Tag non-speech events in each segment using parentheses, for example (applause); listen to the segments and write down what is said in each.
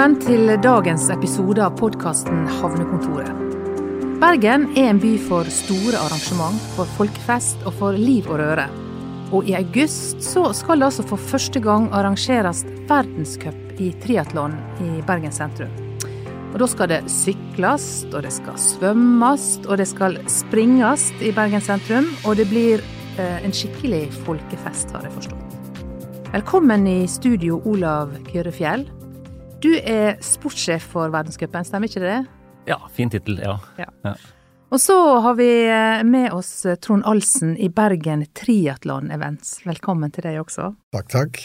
Velkommen til dagens episode av podkasten Havnekontoret. Bergen er en by for store arrangement, for folkefest og for liv og røre. Og i august så skal det altså for første gang arrangeres verdenscup i triatlon i Bergen sentrum. Og Da skal det sykles, og det skal svømmes, og det skal springes i Bergen sentrum. Og det blir eh, en skikkelig folkefest, har jeg forstått. Velkommen i studio, Olav Kyrre Fjell. Du er sportssjef for verdenscupen, stemmer ikke det? Ja, fin tittel, ja. Ja. Ja. Og så har vi eh, med oss Trond Alsen i Bergen Triatlon Events. Velkommen til deg også. Takk, takk.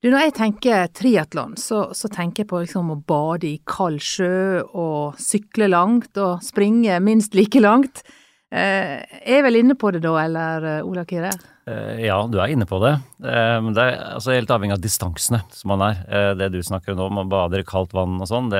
Du, når jeg tenker triatlon, så, så tenker jeg på liksom å bade i kald sjø og sykle langt og springe minst like langt. Eh, er jeg vel inne på det da, eller eh, Ola Kyrre? Eh, Ja, du er inne på det. Eh, det er altså helt avhengig av distansene som man er. Eh, Det du snakker om man bader i kaldt vann og sånn,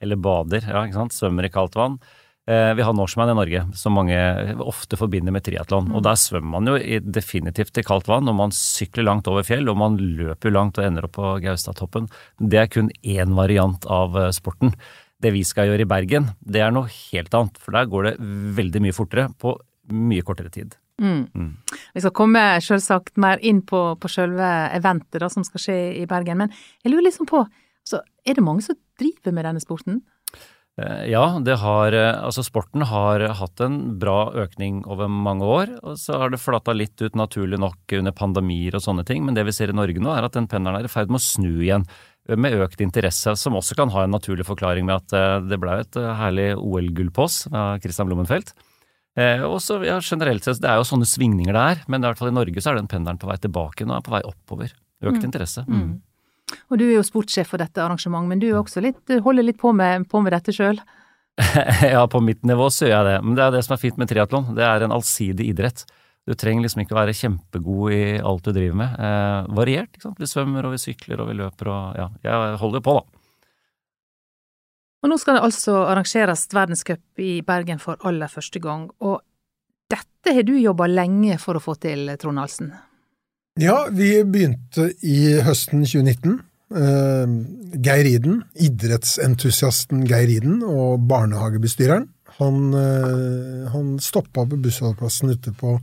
eller bader, ja, ikke sant, svømmer i kaldt vann. Vi har Norseman i Norge, som mange ofte forbinder med triatlon. Og der svømmer man jo definitivt i kaldt vann, og man sykler langt over fjell, og man løper langt og ender opp på Gaustatoppen. Det er kun én variant av sporten. Det vi skal gjøre i Bergen, det er noe helt annet, for der går det veldig mye fortere på mye kortere tid. Vi skal komme selvsagt mer inn på, på selve eventet da, som skal skje i Bergen, men jeg lurer liksom på, så er det mange som driver med denne sporten? Eh, Ja, det har, eh, altså sporten har hatt en bra økning over mange år, og så har det flata litt ut naturlig nok under pandemier og sånne ting, men det vi ser i Norge nå er at den pendelen er i ferd med å snu igjen, eh, med økt interesse, som også kan ha en naturlig forklaring med at det ble et herlig OL-gull på oss av Christian Blumenfeldt. Eh, og så ja, generelt sett, det er jo sånne svingninger det er, men i hvert fall i Norge så er den pendelen på vei tilbake, nå er på vei oppover. Økt interesse. Mm. Og du er jo sportssjef for dette arrangementet, men du er også litt, holder litt på med, på med dette sjøl? (laughs) Ja, på mitt nivå så gjør jeg det. Men det er det som er fint med triatlon. Det er en allsidig idrett. Du trenger liksom ikke være kjempegod i alt du driver med. Eh, variert, ikke sant. Vi svømmer og vi sykler og vi løper og ja. Jeg holder på, da. Og nå skal det altså arrangeres verdenscup i Bergen for aller første gang, og dette har du jobba lenge for å få til, Trond Halsen? Ja, vi begynte i høsten 2019. Eh, Geir Iden, idrettsentusiasten Geir Iden og barnehagebestyreren, han, eh, han stoppa på bussholdeplassen ute på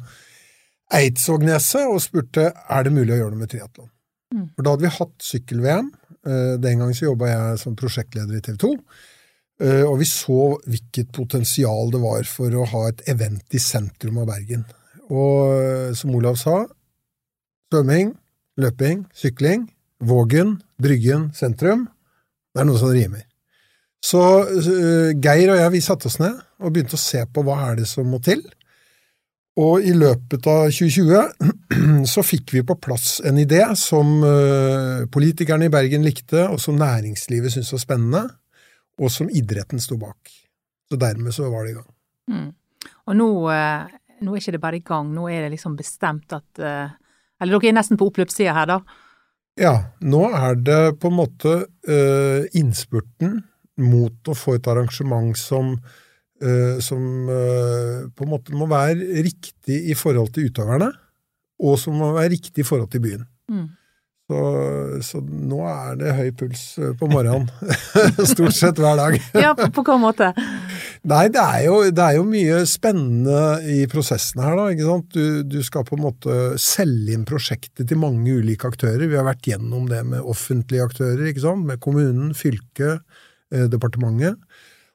Eidsvågneset og spurte er det mulig å gjøre noe med triatlon. Mm. For da hadde vi hatt sykkel-VM. Eh, Den gangen så jobba jeg som prosjektleder i TV 2. Eh, Og vi så hvilket potensial det var for å ha et event i sentrum av Bergen. Og eh, som Olav sa, svømming, løping, sykling, Vågen, Bryggen, sentrum. Det er noe som rimer. Så Geir og jeg vi satte oss ned og begynte å se på hva er det som må til. Og i løpet av 2020 (clears throat) så fikk vi på plass en idé som eh, politikerne i Bergen likte, og som næringslivet syntes var spennende, og som idretten sto bak. Så dermed så var det i gang. Mm. Og nå, eh, nå er ikke det bare i gang, nå er det liksom bestemt at eh, Eller dere er nesten på oppløpssida her, da. Ja, nå er det på en måte innspurten mot å få et arrangement som, som eh, på en måte må være riktig i forhold til utøverne, og som må være riktig i forhold til byen. Mm. Så, så nå er det høy puls eh, på morgenen. (laughs) Stort sett hver dag. (laughs) Ja, på, på hva måte? Nei, det er, jo, det er jo mye spennende i prosessen her, da. ikke sant? Du, du skal på en måte selge inn prosjektet til mange ulike aktører. Vi har vært gjennom det med offentlige aktører, ikke sant? med kommunen, fylket, eh, departementet.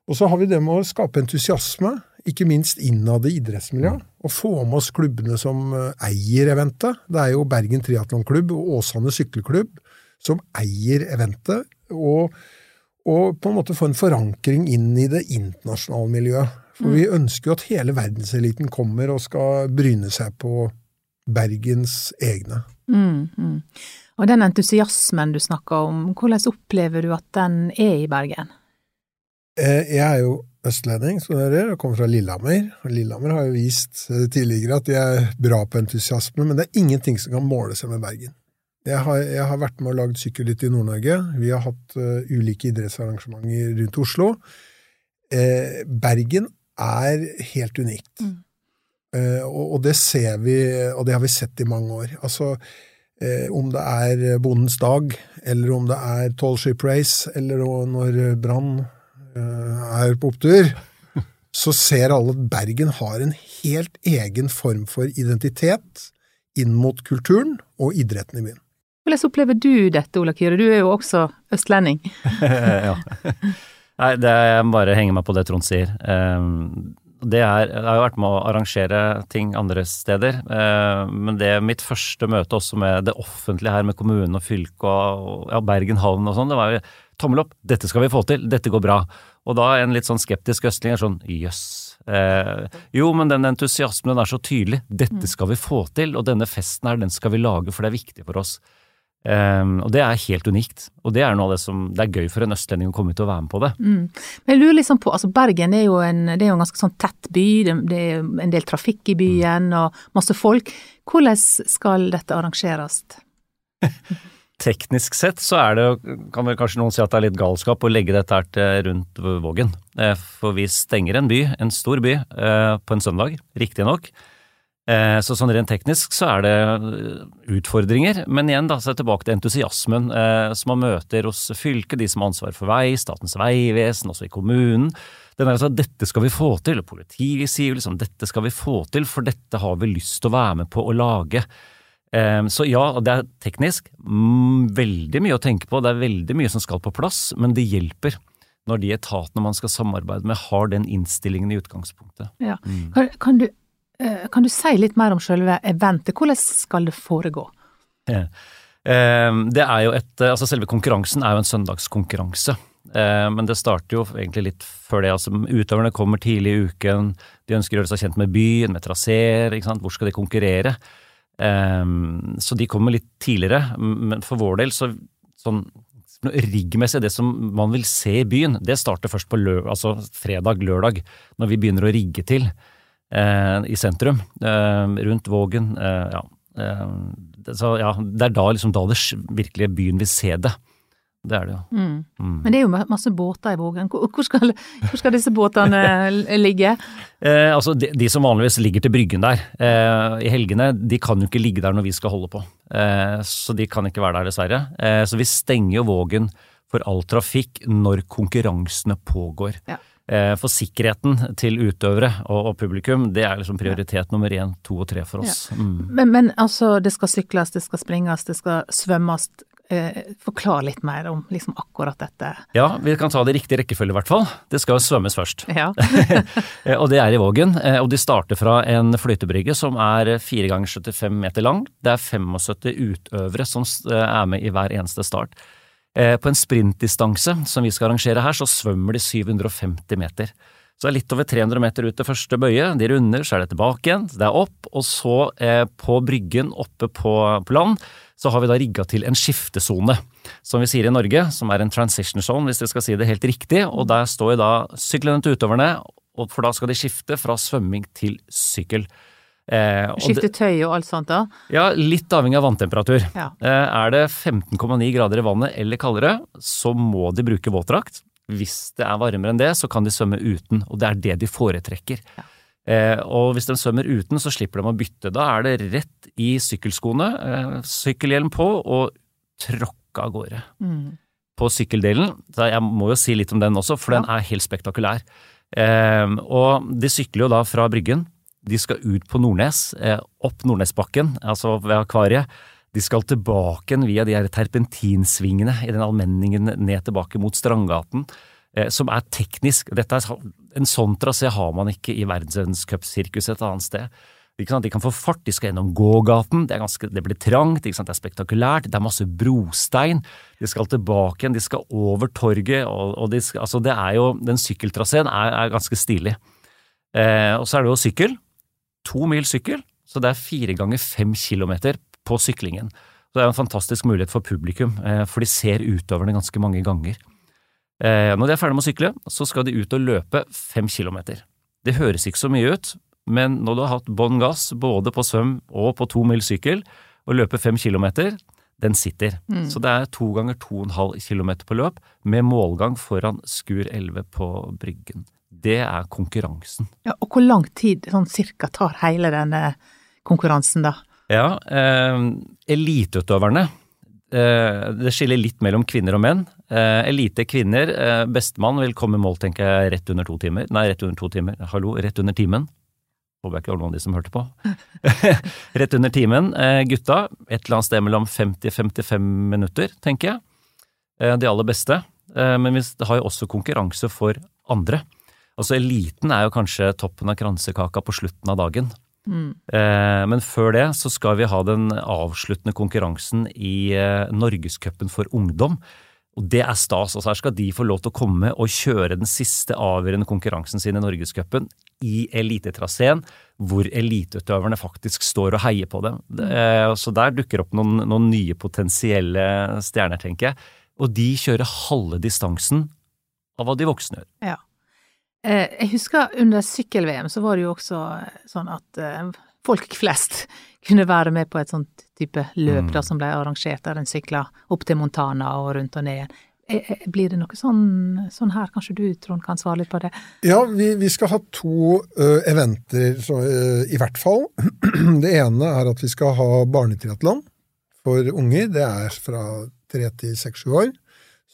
Og så har vi det med å skape entusiasme, ikke minst innad i idrettsmiljøet. Og få med oss klubbene som eh, eier eventet. Det er jo Bergen Triatlonklubb og Åsane Sykkelklubb som eier eventet. Og og på en måte få en forankring inn i det internasjonale miljøet. For vi ønsker jo at hele verdenseliten kommer og skal bryne seg på Bergens egne. Mm, mm. Og den entusiasmen du snakker om, hvordan opplever du at den er i Bergen? Eh, Jeg er jo østlending, som dere og kommer fra Lillehammer. Og Lillehammer har jo vist eh, tidligere at de er bra på entusiasme, men det er ingenting som kan måle seg med Bergen. Jeg har, jeg har vært med og lagd sykkelritt i Nord-Norge. Vi har hatt uh, ulike idrettsarrangementer rundt Oslo. Eh, Bergen er helt unikt. Mm. Eh, og, og det ser vi, og det har vi sett i mange år. Altså, Eh, om det er Bondens dag, eller om det er Tall Ship Race, eller når Brann er på opptur, så ser alle at Bergen har en helt egen form for identitet inn mot kulturen og idretten i byen. Hvordan opplever du dette, Ola Kyrre? Du er jo også østlending. (laughs) ja. Nei, det jeg bare henge meg på det Trond sier. Um, det er, jeg har jo vært med å arrangere ting andre steder, eh, men det mitt første møte også med det offentlige her, med kommunen og fylket og ja, Bergen havn og sånn, det var jo tommel opp, dette skal vi få til, dette går bra. Og da en litt sånn skeptisk østling er sånn jøss. Eh, jo, men den entusiasmen den er så tydelig, dette mm. skal vi få til, og denne festen her, den skal vi lage, for det er viktig for oss. Um, og det er helt unikt, og det er noe av det som det er gøy for en østlending å komme ut og være med på det. Mm. Men jeg lurer liksom på, altså Bergen er jo en, det er jo en ganske sånn tett by, det, det er en del trafikk i byen mm. og masse folk. Hvordan skal dette arrangeres? (laughs) Teknisk sett så er det, kan vel kanskje noen si at det er litt galskap å legge dette her til rundt Vågen. Eh, for vi stenger en by, en stor by, eh, på en søndag, riktignok. Eh, så sånn rent teknisk så er det utfordringer, men igjen da, så er det tilbake til entusiasmen som man møter hos fylket, de som har ansvar for vei, Statens vegvesen, også i kommunen. Den er altså at dette skal vi få til, og politiet sier liksom dette skal vi få til, for dette har vi lyst til å være med på å lage. Så ja, det er teknisk mm, veldig mye å tenke på, det er veldig mye som skal på plass, men det hjelper når de etatene man skal samarbeide med, har den innstillingen i utgangspunktet. Ja. Mm. Kan, kan, du Eh, kan du si litt mer om selve eventet? Hvordan skal det foregå? Ja. Eh, det er jo et, altså Selve konkurransen er jo en søndagskonkurranse. Eh, men det starter jo egentlig litt før det. altså Utøverne kommer tidlig i uken. De ønsker å gjøre seg kjent med byen, med traseer. Hvor skal de konkurrere? Så de kommer litt tidligere. Men for vår del, så sånn riggmessig, det som man vil se i byen, det starter først på lø, altså fredag-lørdag, når vi begynner å rigge til eh, i sentrum, eh, rundt Vågen. Eh, ja. Eh, så ja, det er da liksom da det virkelige byen vil se det. Det er det ja. Mm. Mm. Men det er jo masse båter i Vågen. Hvor, hvor, skal, hvor skal, disse båtene ligge? Eh, altså de, de, som vanligvis ligger til Bryggen der eh, i helgene, de kan jo ikke ligge der når vi skal holde på. Eh, så de kan ikke være der, dessverre. Eh, så vi stenger jo Vågen for all trafikk når konkurransene pågår. Ja. Eh, for sikkerheten til utøvere og, publikum, det er liksom prioritet nummer én, to og tre for oss. Ja. Mm. Men, men, altså, det skal sykles, det skal springes, det skal svømmes. Eh, forklare litt mer om liksom akkurat dette. Ja, vi kan ta det i riktig rekkefølge i hvert fall. Det skal svømmes først. Ja. (laughs) Eh, og det er i Vågen. Og de starter fra en fløytebrygge som er 4 ganger 75 meter lang. Det er 75 utøvere som er med i hver eneste start. Eh, på en sprintdistanse som vi skal arrangere her, så svømmer de 750 meter. Så det er litt over 300 meter ut til første bøye, de runder, så er det tilbake igjen, det er opp, og så eh, på bryggen oppe på, på, land, så har vi da rigga til en skiftesone, som vi sier i Norge, som er en transition zone, hvis jeg skal si det helt riktig, og der står da syklene til utøverne, for da skal de skifte fra svømming til sykkel. Eh, Skifte tøy og alt sånt da? Ja, litt avhengig av vanntemperatur. Ja. Eh, er det 15,9 grader i vannet eller kaldere, så må de bruke våtdrakt. Hvis det er varmere enn det, så kan de svømme uten, og det er det de foretrekker. Ja. Eh, og hvis de svømmer uten, så slipper de å bytte. Da er det rett i sykkelskoene, eh, sykkelhjelm på og tråkke av gårde. Mm. På sykkeldelen, så jeg må jo si litt om den også, for ja. den er helt spektakulær. Eh, og de sykler jo da fra Bryggen de skal ut på Nordnes, opp Nordnesbakken, altså ved akvariet. De skal tilbake via de her terpentinsvingene i den allmenningen ned tilbake mot Strandgaten, som er teknisk. Dette er, en sånn trasé har man ikke i verdenscupsirkuset et annet sted. De kan, få fart, de skal gjennom gågaten, det, ganske, det blir trangt, det er spektakulært, det er masse brostein. De skal tilbake igjen, de skal over torget, og, og de skal, altså det er jo, den sykkeltraseen er, er ganske stilig. Eh, og så er det jo sykkel, to mil sykkel, så det er fire ganger fem kilometer på syklingen. Så det er en fantastisk mulighet for publikum, eh, for de ser utøverne ganske mange ganger. Eh, når de er ferdig med å sykle, så skal de ut og løpe fem kilometer. Det høres ikke så mye ut, men når du har hatt bånn gass både på svøm og på to mil sykkel, og løper fem kilometer, den sitter. Mm. Så det er to ganger to og en halv kilometer på løp, med målgang foran Skur 11 på Bryggen det er konkurransen. Ja, Og hvor lang tid sånn cirka tar hele denne konkurransen, da? Ja, eh, eliteutøverne. Eh, det skiller litt mellom kvinner og menn. Eh, elite kvinner, eh, bestemann vil komme i mål, tenker jeg, rett under to timer. Nei, rett under to timer. Hallo, rett under timen. Håper jeg ikke var noen av de som hørte på. (laughs) rett under timen. Gutta, et eller annet sted mellom 50-55 minutter, tenker jeg. De aller beste. Men vi har jo også konkurranse for andre. Altså eliten er jo kanskje toppen av kransekaka på slutten av dagen. Eh, Men før det så skal vi ha den avsluttende konkurransen i eh, Norgescupen for ungdom. Og det er stas. altså Her skal de få lov til å komme og kjøre den siste avgjørende konkurransen sin i Norgescupen i elitetraseen, hvor eliteutøverne faktisk står og heier på dem. Eh, Så der dukker opp noen, noen nye potensielle stjerner, tenker jeg. Og de kjører halve distansen av hva de voksne gjør. Eh, Jeg husker under sykkel-VM så var det jo også sånn at eh, folk flest (laughs) kunne være med på et sånt type løp Mm. da som ble arrangert, der en sykla opp til Montana og rundt og ned igjen. Eh, eh, Blir det noe sånn, sånn her? Kanskje du, Trond, kan svare litt på det? Ja, vi, vi skal ha to uh, eventer så, uh, i hvert fall. (clears throat) Det ene er at vi skal ha barnetriatlon for unger. Det er fra tre til seks-sju år,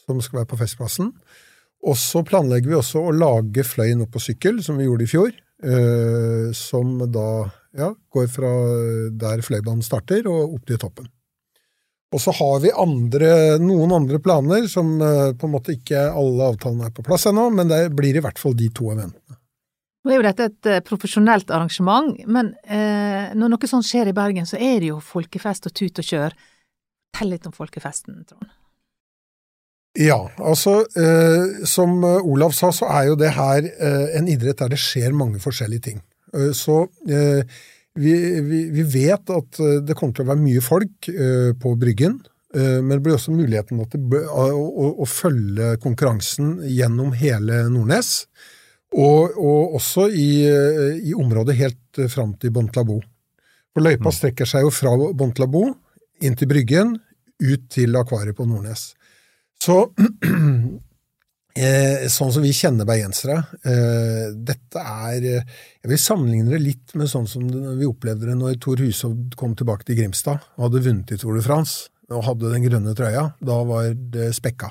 som skal være på Festplassen. Og så planlegger vi også å lage Fløyen opp på sykkel, som vi gjorde i fjor. ø, som da ja, går fra der Fløibanen starter og opp til toppen. Og så har vi andre, noen andre planer som ø, på en måte ikke alle avtalene er på plass ennå, men det blir i hvert fall de to eventene. Nå er jo dette et eh, profesjonelt arrangement, men eh, når noe sånt skjer i Bergen, så er det jo folkefest og tut og kjør. Tell litt om folkefesten, Trond. Ja, altså eh, som Olav sa, så er jo det her eh, en idrett der det skjer mange forskjellige ting. Eh, så eh, vi, vi, vi vet at eh, det kommer til å være mye folk eh, på Bryggen, eh, men det blir også muligheten at det, å, å, å følge konkurransen gjennom hele Nordnes, og, og også i, eh, i området helt eh, fram til Bontlabo. For løypa Mm. strekker seg jo fra Bontlabo inn til Bryggen, ut til akvariet på Nordnes. Så (clears throat) eh, sånn som vi kjenner bergensere eh, Dette er Jeg vil sammenligne det litt med sånn som vi opplevde det når Tor Hushovd kom tilbake til Grimstad og hadde vunnet i Tour de France og hadde den grønne trøya. Da var det spekka.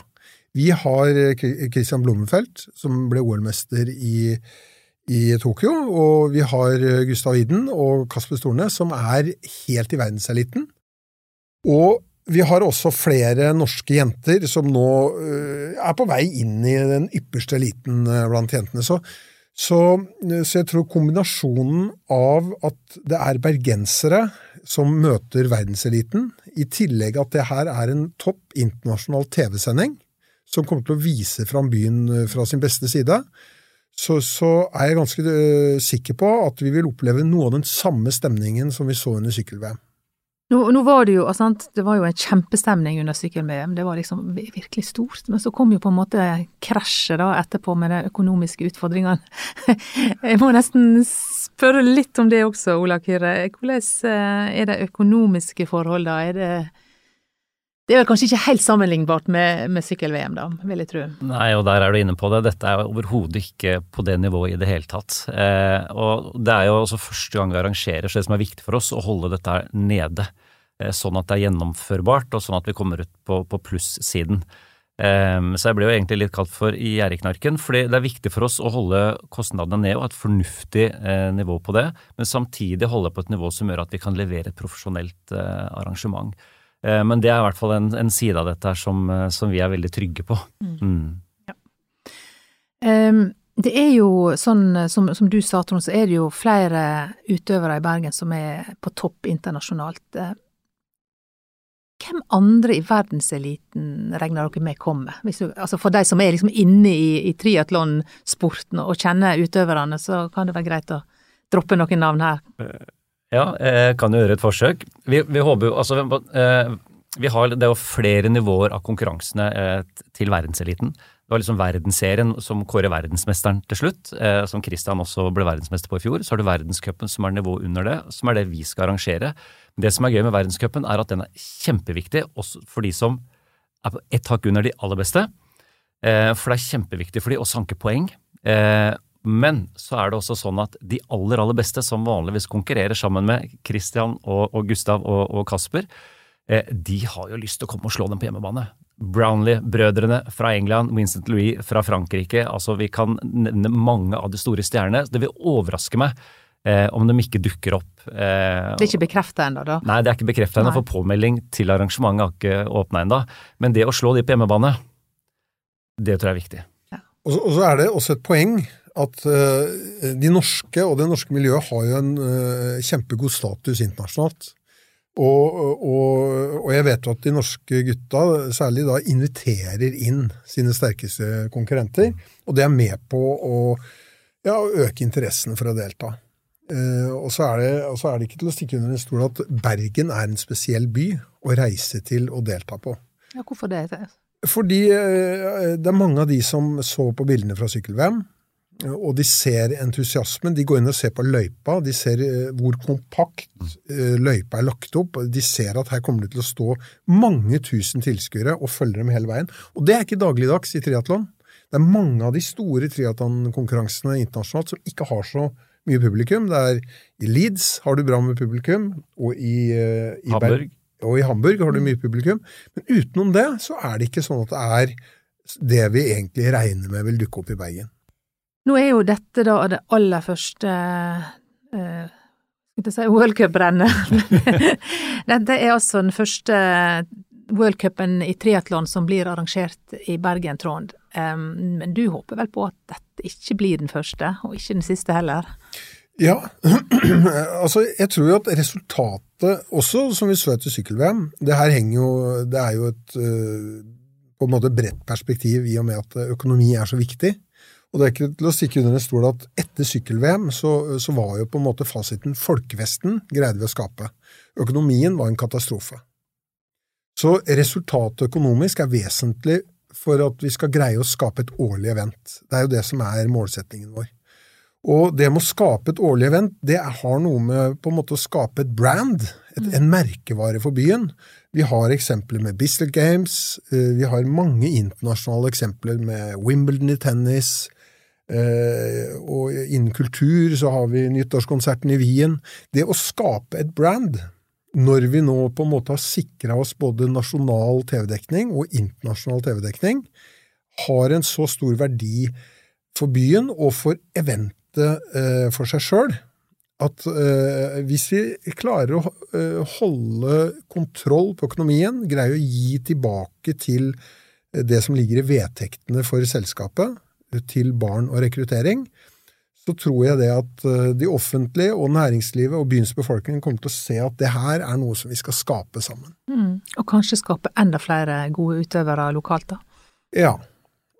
Vi har eh, Christian Blommenfelt, som ble OL-mester i, i Tokyo, og vi har eh, Gustav Iden og Kasper Storne, som er helt i verdenseliten. Og vi har også flere norske jenter som nå øh, er på vei inn i den ypperste eliten øh, blant jentene. Så, så, så jeg tror kombinasjonen av at det er bergensere som møter verdenseliten, i tillegg at det her er en topp internasjonal TV-sending som kommer til å vise fram byen fra sin beste side, så, så er jeg ganske sikker på at vi vil oppleve noe av den samme stemningen som vi så under sykkel-VM. Nå, nå var det jo, altså, sant, det var jo en kjempestemning under sykkel-VM, det var liksom virkelig stort, men så kom jo på en måte krasjet da etterpå med de økonomiske utfordringene. (laughs) Jeg må nesten spørre litt om det også, Ola Kyrre. Hvordan eh, er de økonomiske forholdene? Er det Det er vel kanskje ikke helt sammenlignbart med, med sykkel-VM, da, vil jeg tro. Nei, og der er du inne på det. Dette er overhodet ikke på det nivået i det hele tatt. Eh, og det er jo også første gang vi arrangerer, så det som er viktig for oss, å holde dette her nede. Eh, sånn at det er gjennomførbart, og sånn at vi kommer ut på, på plussiden. Eh, så jeg ble jo egentlig litt kalt for gjerdeknarken, fordi det er viktig for oss å holde kostnadene ned og ha et fornuftig eh, nivå på det, men samtidig holde på et nivå som gjør at vi kan levere et profesjonelt eh, arrangement. Eh, Men det er i hvert fall en, en side av dette her som, eh, som vi er veldig trygge på. Mm. Ehm, det er jo sånn, som, som du sa, Trond, så er det jo flere utøvere i Bergen som er på topp internasjonalt. Eh, Hvem andre i verdenseliten regner dere med kommer? Hvis du, altså for de som er liksom inne i, i triatlonsporten og kjenner utøverne, så kan det være greit å droppe noen navn her. Ja, jeg kan jo gjøre et forsøk. Vi, vi håper jo Altså, eh, vi har, det er jo flere nivåer av konkurransene eh, til verdenseliten. Det var liksom verdensserien som kårer verdensmesteren til slutt, eh, som Christian også ble verdensmester på i fjor. Så har du verdenscupen som er nivået under det, som er det vi skal arrangere. Det som er gøy med verdenscupen, er at den er kjempeviktig også for de som er på ett hakk under de aller beste. Eh, for det er kjempeviktig for de å sanke poeng. Men så er det også sånn at de aller, aller beste, som vanligvis konkurrerer sammen med Christian og, og Gustav og, og Kasper, eh, de har jo lyst til å komme og slå dem på hjemmebane. Brownlee-brødrene fra England, Vincent Louis fra Frankrike. altså Vi kan nevne mange av de store stjernene. Det vil overraske meg eh, om de ikke dukker opp. Eh, det er ikke bekrefta ennå, da? Nei, det er ikke bekrefta ennå, for påmelding til arrangementet har ikke åpna ennå. Men det å slå de på hjemmebane, det tror jeg er viktig. Ja. Og, så, og, så, er det også et poeng at uh, de norske og det norske miljøet har jo en uh, kjempegod status internasjonalt. Og, og, og, jeg vet jo at de norske gutta særlig da inviterer inn sine sterkeste konkurrenter, og det er med på å ja, øke interessen for å delta. Eh, og, så det, og, så er det, ikke til å stikke under en stol at Bergen er en spesiell by å reise til og delta på. Ja, Hvorfor det? Fordi eh, det er mange av de som så på bildene fra sykkel-VM, og de ser entusiasmen. De går inn og ser på løypa. De ser eh, hvor kompakt eh, løypa er lagt opp. De ser at her kommer det til å stå mange tusen tilskuere og følge dem hele veien. Og det er ikke dagligdags i triatlon. Det er mange av de store triatlonkonkurransene internasjonalt som ikke har så mye publikum. Det er I Leeds har du bra med publikum, og i, eh, i Hamburg. og i Hamburg har du mye publikum. Men utenom det så er det ikke sånn at det er det vi egentlig regner med vil dukke opp i Bergen. Nå er jo dette da det aller første eh, skal jeg si worldcuprennet. (laughs) dette er altså den første worldcupen i triatlon som blir arrangert i Bergen, Trond. Um, men du håper vel på at dette ikke blir den første, og ikke den siste heller? Ja, (clears throat) altså jeg tror jo at resultatet også, som vi så etter sykkel-VM, det her henger jo Det er jo et uh, på en måte bredt perspektiv i og med at økonomi er så viktig. Og det er ikke til å stikke under en stol at etter sykkel-VM så, så, var jo på en måte fasiten folkevesten greide vi å skape. Økonomien var en katastrofe. Så resultatet økonomisk er vesentlig for at vi skal greie å skape et årlig event. Det er jo det som er målsettingen vår. Og det med å skape et årlig event, det har noe med på en måte å skape et brand, et, en merkevare for byen. Vi har eksempler med Bislett Games, eh, vi har mange internasjonale eksempler med Wimbledon i tennis, og innen kultur så har vi nyttårskonserten i Wien. Det å skape et brand, når vi nå på en måte har sikra oss både nasjonal TV-dekning og internasjonal TV-dekning, har en så stor verdi for byen og for eventet eh, for seg sjøl at eh, hvis vi klarer å eh, holde kontroll på økonomien, greier å gi tilbake til det som ligger i vedtektene for selskapet, til barn og rekruttering, så tror jeg det at eh, de offentlige og næringslivet og byens befolkning kommer til å se at det her er noe som vi skal skape sammen. Mm. Og kanskje skape enda flere gode utøvere lokalt, da? Ja.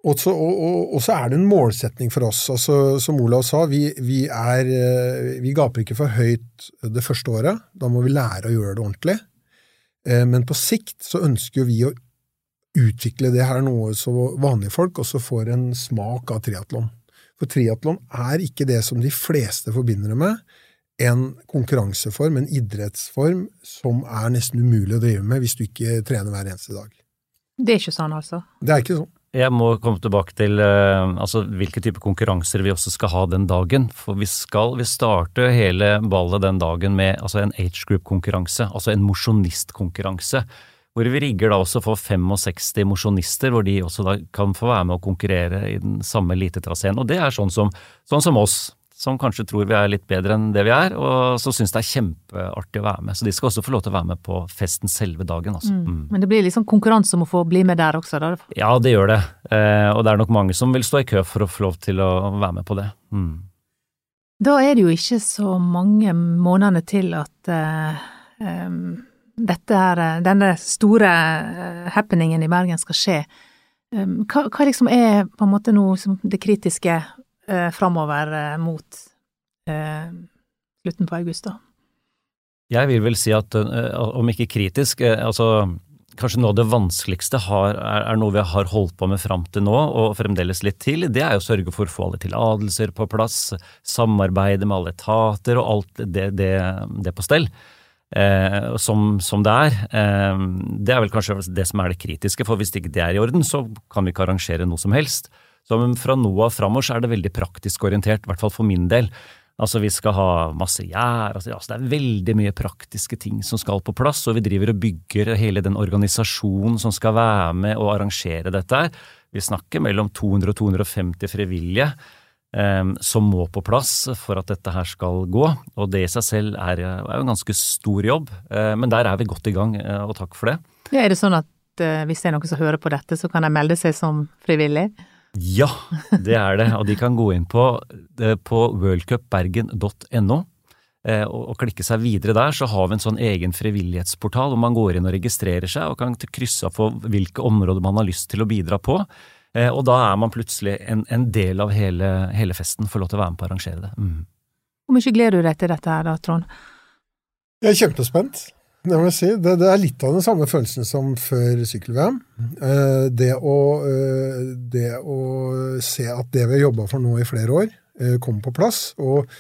Og så, og, og, og så, er det en målsetning for oss. Altså, som Olav sa, vi, vi, er, eh, vi gaper ikke for høyt det første året. Da må vi lære å gjøre det ordentlig. Eh, men på sikt så ønsker vi å utvikle det her noe så vanlige folk også får en smak av triatlon. For triatlon er ikke det som de fleste forbinder det med, en konkurranseform, en idrettsform, som er nesten umulig å drive med hvis du ikke trener hver eneste dag. Det er ikke sånn, altså? Det er ikke sånn. Jeg må komme tilbake til uh, altså, hvilke type konkurranser vi også skal ha den dagen. For vi skal vi starter hele ballet den dagen med altså, en age group-konkurranse, altså en mosjonistkonkurranse hvor vi rigger da også for 65 mosjonister, hvor de også da kan få være med å konkurrere i den samme elitetraseen. Og det er sånn som, sånn som oss, som kanskje tror vi er litt bedre enn det vi er, og som syns det er kjempeartig å være med. Så de skal også få lov til å være med på festen selve dagen. Altså. Mm. Mm. Men det blir liksom konkurranse om å få bli med der også, da? Ja, det gjør det. Eh, og det er nok mange som vil stå i kø for å få lov til å være med på det. Mm. Da er det jo ikke så mange månedene til at eh, um her, eh, denne store eh, happeningen i Bergen skal skje, um, hva, hva liksom er på en måte nå det kritiske eh, framover eh, mot uh, slutten på august, da? Jeg vil vel si at, om ikke kritisk, altså kanskje noe av det vanskeligste har, er, er, noe vi har holdt på med fram til nå, og fremdeles litt til. Det er å sørge for å få alle tillatelser på plass, samarbeide med alle etater og alt det, det, det på stell eh, som, som, det er. Eh, det er vel kanskje det som er det kritiske, for hvis ikke det er i orden, så kan vi ikke arrangere noe som helst. Så fra nå av framover så er det veldig praktisk orientert, i hvert fall for min del. Altså vi skal ha masse gjær, altså, det er veldig mye praktiske ting som skal på plass, og vi driver og bygger hele den organisasjonen som skal være med og arrangere dette. Vi snakker mellom 200 og 250 frivillige som må på plass for at dette her skal gå, og det i seg selv er, er jo en ganske stor jobb, eh, men der er vi godt i gang, eh, og takk for det. Ja, er det sånn at eh, hvis det er noen som hører på dette, så kan de melde seg som frivillig? Ja, det er det. Og de kan gå inn på, eh, på worldcupbergen.no eh, og klikke seg videre der, så har vi en sånn egen frivillighetsportal hvor man går inn og registrerer seg og kan krysse av for hvilke områder man har lyst til å bidra på. Eh, og da er man plutselig en, en del av hele, hele, festen, får lov til å være med på å arrangere det. Mm. Hvor mye gleder du deg til dette her da, Trond? Jeg er kjempespent. Det må jeg si. Det, det, er litt av den samme følelsen som før sykkel-VM. Eh, det, eh, det, å se at det vi har jobba for nå i flere år, eh, kommer på plass. Og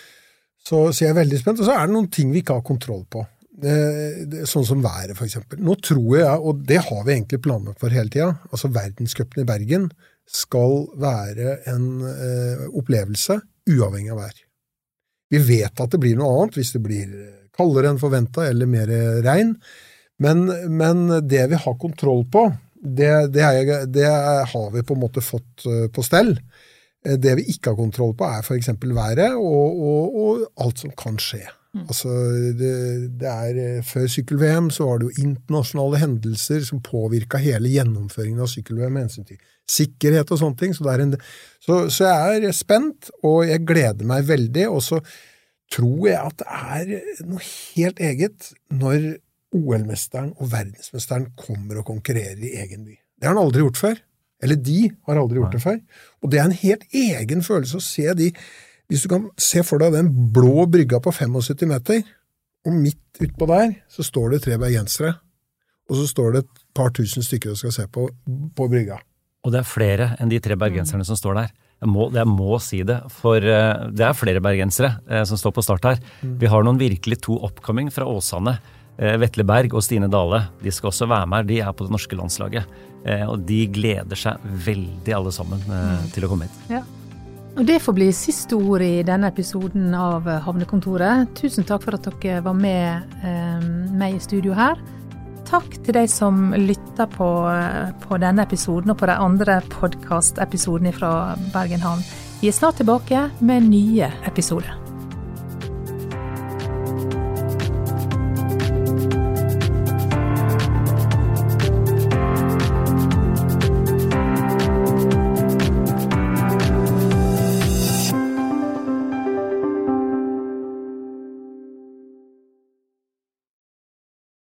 så, så jeg er veldig spent. Og så er det noen ting vi ikke har kontroll på. Sånn som været, f.eks. Nå tror jeg, og det har vi egentlig planlagt for hele tida, altså verdenscupen i Bergen skal være en eh, opplevelse uavhengig av vær. Vi vet at det blir noe annet hvis det blir kaldere enn forventa eller mer regn. Men, men, det vi har kontroll på, det, det, er, det, har vi på en måte fått eh, på stell. Eh, det vi ikke har kontroll på, er f.eks. været og, og, og, alt som kan skje. Mm. Altså, det, det er, eh, Før sykkel-VM så var det jo internasjonale hendelser som påvirka hele gjennomføringen av sykkel-VM med hensyn til sikkerhet og sånne ting. Så, en, så, så jeg er spent, og jeg gleder meg veldig. og så tror jeg at det er noe helt eget når OL-mesteren og verdensmesteren kommer og konkurrerer i egen by. Det har han aldri gjort før. Eller de har aldri gjort det før. Og det er en helt egen følelse å se de Hvis du kan se for deg den blå brygga på 75 meter, og midt utpå der så står det tre bergensere, og så står det et par tusen stykker du skal se på, på brygga. Og det er flere enn de tre bergenserne som står der. Jeg må, jeg må, si det, for uh, det er flere bergensere uh, som står på start her. Mm. Vi har noen virkelig to oppcoming fra Åsane. Uh, Vetle Berg og Stine Dale. De skal også være med. her. De er på det norske landslaget. og de gleder seg veldig, alle sammen, mm. til å komme hit. Ja. Og Det får bli siste ord i denne episoden av Havnekontoret. Tusen takk for at dere var med meg i studio her takk til de som lytter på, på, denne episoden og på de andre podkastepisodene fra Bergen havn. Vi er snart tilbake med nye episoder.